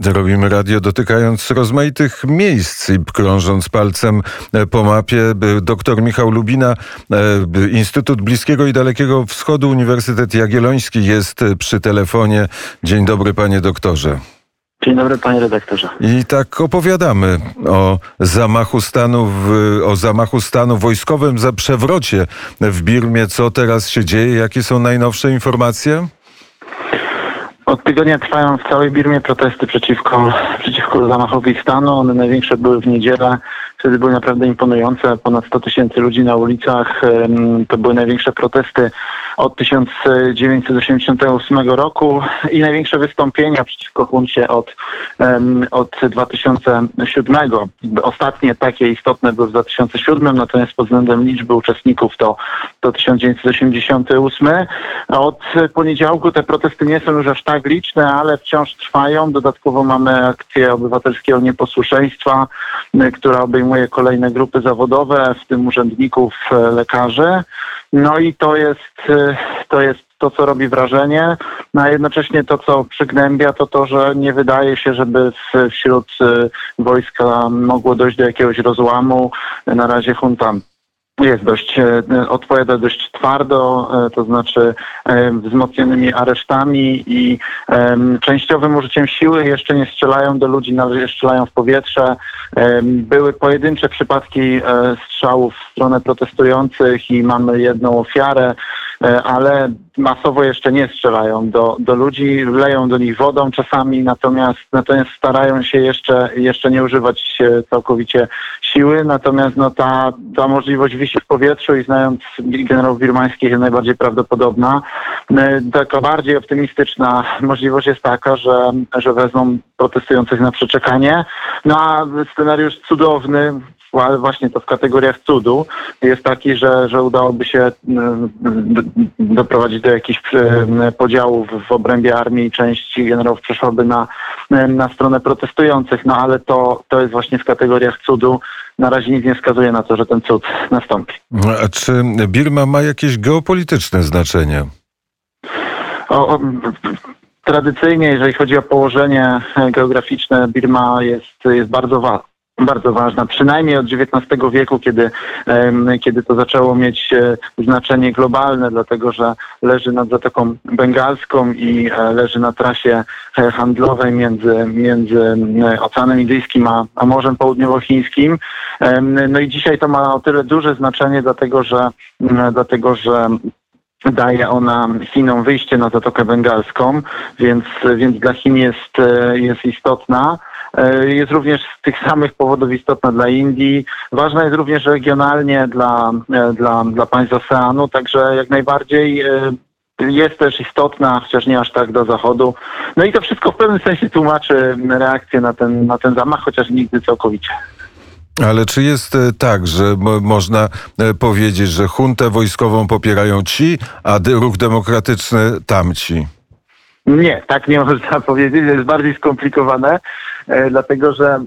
Robimy radio dotykając rozmaitych miejsc i krążąc palcem e, po mapie. Doktor Michał Lubina, e, Instytut Bliskiego i Dalekiego Wschodu, Uniwersytet Jagielloński jest przy telefonie. Dzień dobry panie doktorze. Dzień dobry panie redaktorze. I tak opowiadamy o zamachu stanu, w, o zamachu stanu wojskowym, za przewrocie w Birmie. Co teraz się dzieje? Jakie są najnowsze informacje? Od tygodnia trwają w całej Birmie protesty przeciwko, przeciwko zamachowi stanu. One największe były w niedzielę. Wtedy były naprawdę imponujące. Ponad 100 tysięcy ludzi na ulicach. To były największsze protesty od 1988 roku i największe wystąpienia przeciwko huncie od, od 2007. Ostatnie takie istotne były w 2007, natomiast pod względem liczby uczestników to, to 1988. Od poniedziałku te protesty nie są już aż tak liczne, ale wciąż trwają. Dodatkowo mamy akcję obywatelskiego nieposłuszeństwa, która obejmuje kolejne grupy zawodowe, w tym urzędników, e, lekarzy. No i to jest, y, to jest to, co robi wrażenie, no a jednocześnie to, co przygnębia, to to, że nie wydaje się, żeby wśród y, wojska mogło dojść do jakiegoś rozłamu. Na razie junta jest dość, e, odpowiada dość twardo, e, to znaczy e, wzmocnionymi aresztami i częściowym użyciem siły. Jeszcze nie strzelają do ludzi, nawet strzelają w powietrze. Były pojedyncze przypadki strzałów w stronę protestujących i mamy jedną ofiarę. E, ale masowo jeszcze nie strzelają do, do ludzi, leją do nich wodą czasami, natomiast, natomiast starają się jeszcze, jeszcze nie używać całkowicie siły, natomiast no, ta, ta możliwość wisi w powietrzu i znając generałów birmańskich jest najbardziej prawdopodobna. E, taka bardziej optymistyczna możliwość jest taka, że, że wezmą protestujących na przeczekanie. No a scenariusz cudowny, właśnie to w kategoriach cudu jest taki, że, że udałoby się mm, doprowadzić do jakichś mm, podziałów w obrębie armii i części generałów przeszłaby na, na stronę protestujących, no ale to, to jest właśnie w kategoriach cudu. Na razie nic nie wskazuje na to, że ten cud nastąpi. A czy Birma ma jakieś geopolityczne znaczenie? O, o, tradycyjnie, jeżeli chodzi o położenie geograficzne, Birma jest, jest bardzo ważna bardzo ważna, przynajmniej od XIX wieku, kiedy, kiedy to zaczęło mieć e, znaczenie globalne, dlatego że leży nad Zatoką Bengalską i e, leży na trasie e, handlowej między, między Oceanem Indyjskim a, a Morzem Południowochińskim. No i dzisiaj to ma o tyle duże znaczenie, dlatego że, dlatego, że daje ona Chinom wyjście na Zatokę Bengalską, więc, więc dla Chin jest, jest istotna. E, jest również z tych samych powodów istotna dla Indii. Ważna jest również regionalnie dla, e, dla, dla państw oceanu, także jak najbardziej e, jest też istotna, chociaż nie aż tak do zachodu. No i to wszystko w pewnym sensie tłumaczy reakcję na ten, na ten zamach, chociaż nigdy całkowicie. Ale czy jest tak, że można powiedzieć, że huntę wojskową popierają ci, a ruch demokratyczny tamci? Nie, tak nie można powiedzieć, jest bardziej skomplikowane, e, dlatego że e,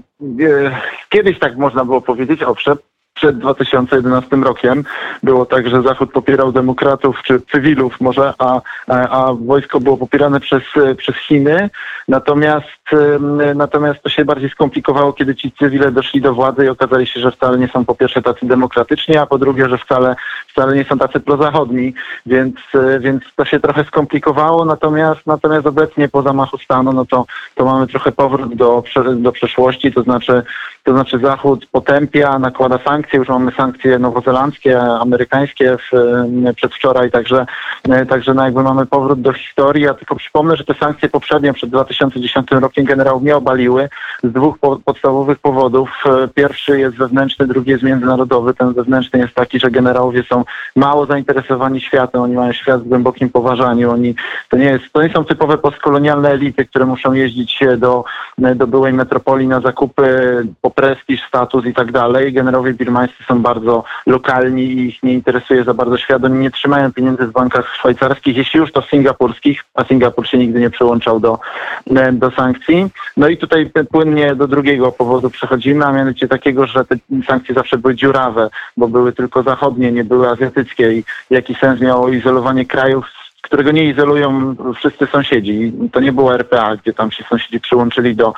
kiedyś tak można było powiedzieć, owszem, przed 2011 rokiem było tak, że Zachód popierał demokratów czy cywilów może, a, a, wojsko było popierane przez, przez Chiny. Natomiast, natomiast to się bardziej skomplikowało, kiedy ci cywile doszli do władzy i okazali się, że wcale nie są po pierwsze tacy demokratyczni, a po drugie, że wcale, wcale nie są tacy prozachodni, więc, więc to się trochę skomplikowało. Natomiast, natomiast obecnie po zamachu stanu, no to, to mamy trochę powrót do, do przeszłości, to znaczy, to znaczy Zachód potępia, nakłada sankcje, już mamy sankcje nowozelandzkie, amerykańskie w, przedwczoraj, także, e, także no jakby mamy powrót do historii. Ja tylko przypomnę, że te sankcje poprzednie przed 2010 rokiem generałów nie obaliły z dwóch po, podstawowych powodów. E, pierwszy jest wewnętrzny, drugi jest międzynarodowy. Ten wewnętrzny jest taki, że generałowie są mało zainteresowani światem, oni mają świat w głębokim poważaniu. Oni, to, nie jest, to nie są typowe postkolonialne elity, które muszą jeździć do, do byłej metropolii na zakupy po prestiż, status i tak dalej. Generałowie birmańscy są bardzo lokalni i ich nie interesuje za bardzo świat. Oni nie trzymają pieniędzy w bankach szwajcarskich, jeśli już to singapurskich, a Singapur się nigdy nie przyłączał do, e, do sankcji. No i tutaj płynnie do drugiego powodu przechodzimy, a mianowicie takiego, że te sankcje zawsze były dziurawe, bo były tylko zachodnie, nie były azjatyckie i jaki sens miało izolowanie krajów którego nie izolują wszyscy sąsiedzi. To nie było RPA, gdzie tam się sąsiedzi przyłączyli do,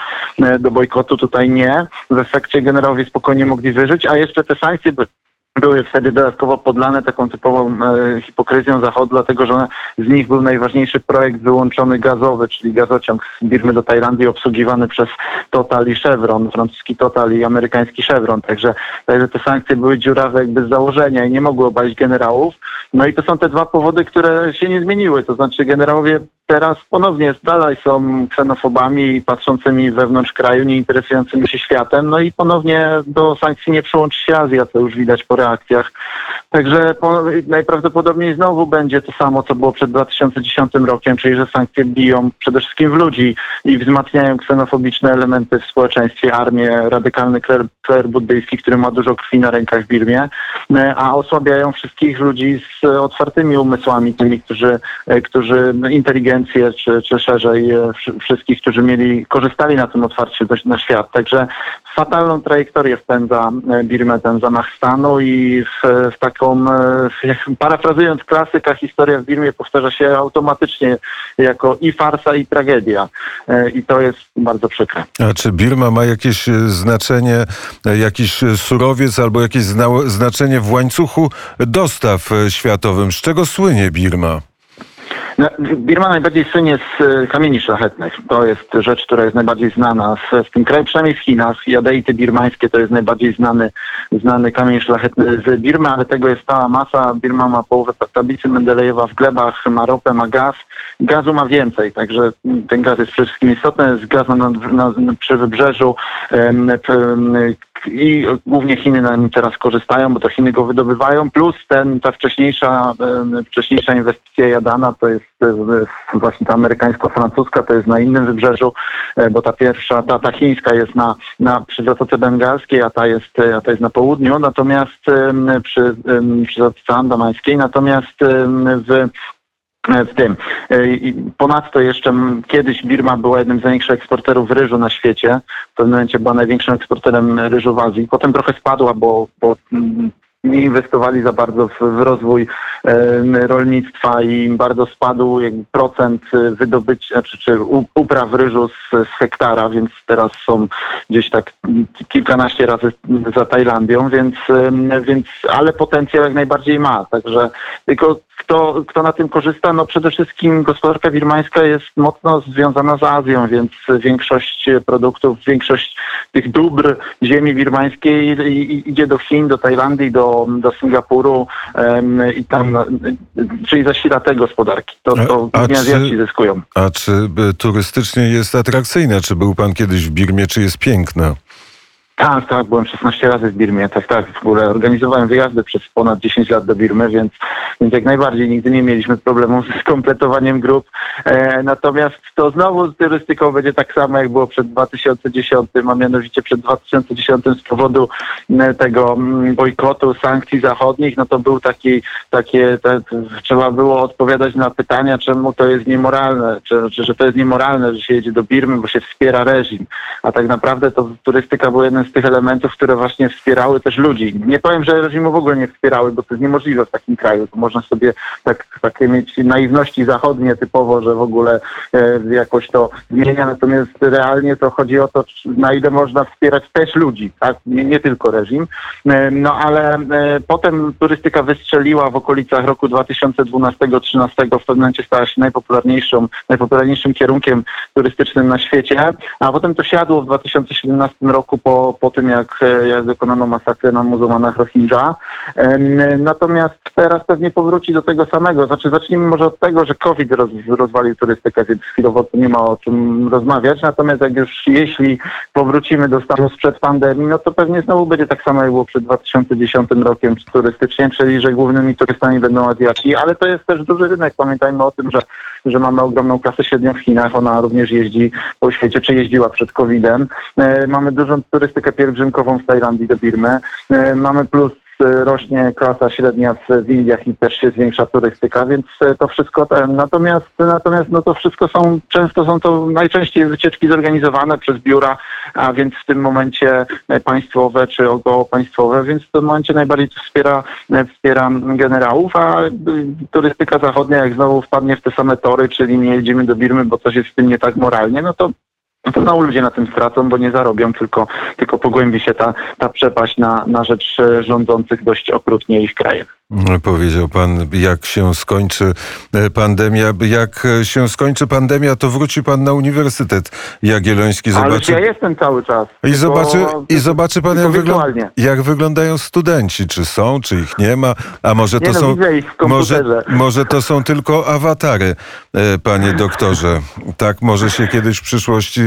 do bojkotu, tutaj nie. W efekcie generałowie spokojnie mogli wyżyć, a jeszcze te sankcje były wtedy dodatkowo podlane taką typową e, hipokryzją Zachodu, dlatego że z nich był najważniejszy projekt wyłączony gazowy, czyli gazociąg z Birmy do Tajlandii obsługiwany przez Total i Chevron, francuski Total i amerykański Chevron. Także, także te sankcje były dziurawe jakby z założenia i nie mogły obalić generałów. No i to są te dwa powody, które się nie zmieniły. To znaczy generałowie teraz ponownie dalej są ksenofobami patrzącymi wewnątrz kraju, nie interesującymi się światem. No i ponownie do sankcji nie przyłączy się Azja, to już widać po reakcjach. Także po, najprawdopodobniej znowu będzie to samo, co było przed 2010 rokiem, czyli że sankcje biją przede wszystkim w ludzi i wzmacniają ksenofobiczne elementy w społeczeństwie, armię, radykalny kler, kler buddyjski, który ma dużo krwi na rękach w Birmie, a osłabiają wszystkich ludzi z otwartymi umysłami, tymi, którzy, którzy inteligencję, czy, czy szerzej e, wszystkich, którzy mieli, korzystali na tym otwarciu na świat. Także fatalną trajektorię wpędza e, Birmę ten zamach stanu i w, w taką, e, parafrazując klasyka, historia w Birmie powtarza się automatycznie jako i farsa, i tragedia. E, I to jest bardzo przykre. A czy Birma ma jakieś znaczenie, jakiś surowiec albo jakieś znaczenie w łańcuchu dostaw światowym? Z czego słynie Birma? No, Birma najbardziej słynie z e, kamieni szlachetnych. To jest rzecz, która jest najbardziej znana w, tym kraju, przynajmniej w Chinach. Jadeity birmańskie to jest najbardziej znany, znany kamień szlachetny z Birmy, ale tego jest cała masa. Birma ma połowę tablicy Mendelejewa w glebach, ma ropę, ma gaz. Gazu ma więcej, także ten gaz jest przede wszystkim istotny. Jest gaz na, na, na, przy wybrzeżu. Um, i głównie Chiny na nim teraz korzystają, bo to Chiny go wydobywają, plus ten, ta wcześniejsza, wcześniejsza inwestycja jadana to jest właśnie ta amerykańsko-francuska, to jest na innym wybrzeżu, e, bo ta pierwsza, ta, ta chińska jest na, na, przy Zatoce Bengalskiej, a ta jest, a ta jest na południu, natomiast przy, przy Zatoce Andamańskiej, natomiast w w tym. E, ponadto jeszcze kiedyś Birma była jednym z największych eksporterów ryżu na świecie. W pewnym momencie była największym eksporterem ryżu w Azji. Potem trochę spadła, bo, bo nie inwestowali za bardzo w, w rozwój e, rolnictwa i bardzo spadł procent wydobycia czy, czy upraw ryżu z, z, hektara, więc teraz są gdzieś tak kilkanaście razy za Tajlandią, więc, e, więc ale potencjał jak najbardziej ma. Także tylko kto, kto na tym korzysta? No przede wszystkim gospodarka birmańska jest mocno związana z Azją, więc większość produktów, większość tych dóbr ziemi birmańskiej idzie do Chin, do Tajlandii, do, do Singapuru i tam, czyli zasila te gospodarki. To, to a, Azjaci zyskują. A czy turystycznie jest atrakcyjne? Czy był pan kiedyś w Birmie? Czy jest piękna? Tak, tak, byłem 16 razy w Birmie, tak, tak, w ogóle organizowałem wyjazdy przez ponad 10 lat do Birmy, więc, więc jak najbardziej nigdy nie mieliśmy problemu z kompletowaniem grup. E, natomiast to znowu z turystyką będzie tak samo, jak było przed 2010, a mianowicie przed 2010 z powodu tego bojkotu, sankcji zachodnich, no to był taki, takie, te, trzeba było odpowiadać na pytania, czemu to jest niemoralne, czy, czy, że to jest niemoralne, że się jedzie do Birmy, bo się wspiera reżim, a tak naprawdę to turystyka była jednym z tych elementów, które właśnie wspierały też ludzi. Nie powiem, że reżimu w ogóle nie wspierały, bo to jest niemożliwe w takim kraju. To można sobie tak, takie mieć naiwności zachodnie typowo, że w ogóle e, jakoś to zmienia, natomiast realnie to chodzi o to, na ile można wspierać też ludzi, tak? nie, nie tylko reżim. E, no ale e, potem turystyka wystrzeliła w okolicach roku 2012-2013, w pewnym momencie stała się najpopularniejszą, najpopularniejszym kierunkiem turystycznym na świecie, a potem to siadło w 2017 roku po po tym, jak, e, jak dokonano masakry na muzułmanach Rohingya. Natomiast teraz pewnie powróci do tego samego. Znaczy, zacznijmy może od tego, że COVID roz, rozwalił turystykę, więc chwilowo nie ma o czym rozmawiać. Natomiast jak już, jeśli powrócimy do stanu sprzed pandemii, no to pewnie znowu będzie tak samo, jak było przed 2010 rokiem turystycznie, czyli że głównymi turystami będą Azjaci, ale to jest też duży rynek. Pamiętajmy o tym, że, że mamy ogromną klasę średnią w Chinach. Ona również jeździ po świecie, czy jeździła przed COVID-em. E, mamy dużą turystykę pielgrzymkową z Tajlandii do Birmy. E, mamy plus rośnie klasa średnia w Indiach i też się zwiększa turystyka, więc e, to wszystko ten. Natomiast, natomiast no to wszystko są, często są to najczęściej wycieczki zorganizowane przez biura, a więc w tym momencie e, państwowe czy około państwowe, więc w tym momencie najbardziej wspiera, e, wspiera generałów, a turystyka zachodnia jak znowu wpadnie w te same tory, czyli nie jedziemy do Birmy, bo coś jest z tym nie tak moralnie, no to no to znowu ludzie na tym stracą, bo nie zarobią, tylko, tylko pogłębi się ta, ta przepaść na, na rzecz e, rządzących dość okrutnie ich krajach. Powiedział pan, jak się skończy e, pandemia. Jak e, się skończy pandemia, to wróci pan na Uniwersytet Jagielloński. Ale Zobaczy, ja jestem cały czas. i, tylko- zobaczy, I zobaczy pan, jak, tylko wyglą, wirtualnie. jak wyglądają studenci. Czy są, czy ich nie ma. A może to Nie no, są. w Może, może to są tylko awatary, e, panie doktorze. Tak może się kiedyś w przyszłości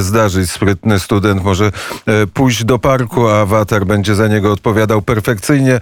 zdarzyć. Sprytny student może pójść do parku, a awatar będzie za niego odpowiadał perfekcyjnie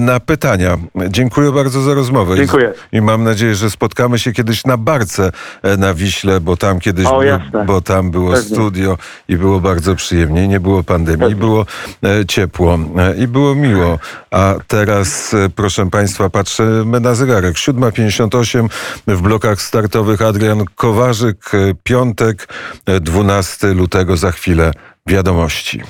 na pytania. Dziękuję bardzo za rozmowę. I- Dziękuję. I mam nadzieję, że spotkamy się kiedyś na barce e, na Wiśle, bo tam kiedyś O, był- jasne. bo tam było Pewnie. studio i było bardzo przyjemnie. Nie było pandemii, Pewnie. było e, ciepło e, i było miło. A teraz, proszę Państwa, patrzymy na zegarek. 7.58 w blokach startowych Adrian Kowarzyk, piątek, e, 12 lutego, za chwilę wiadomości.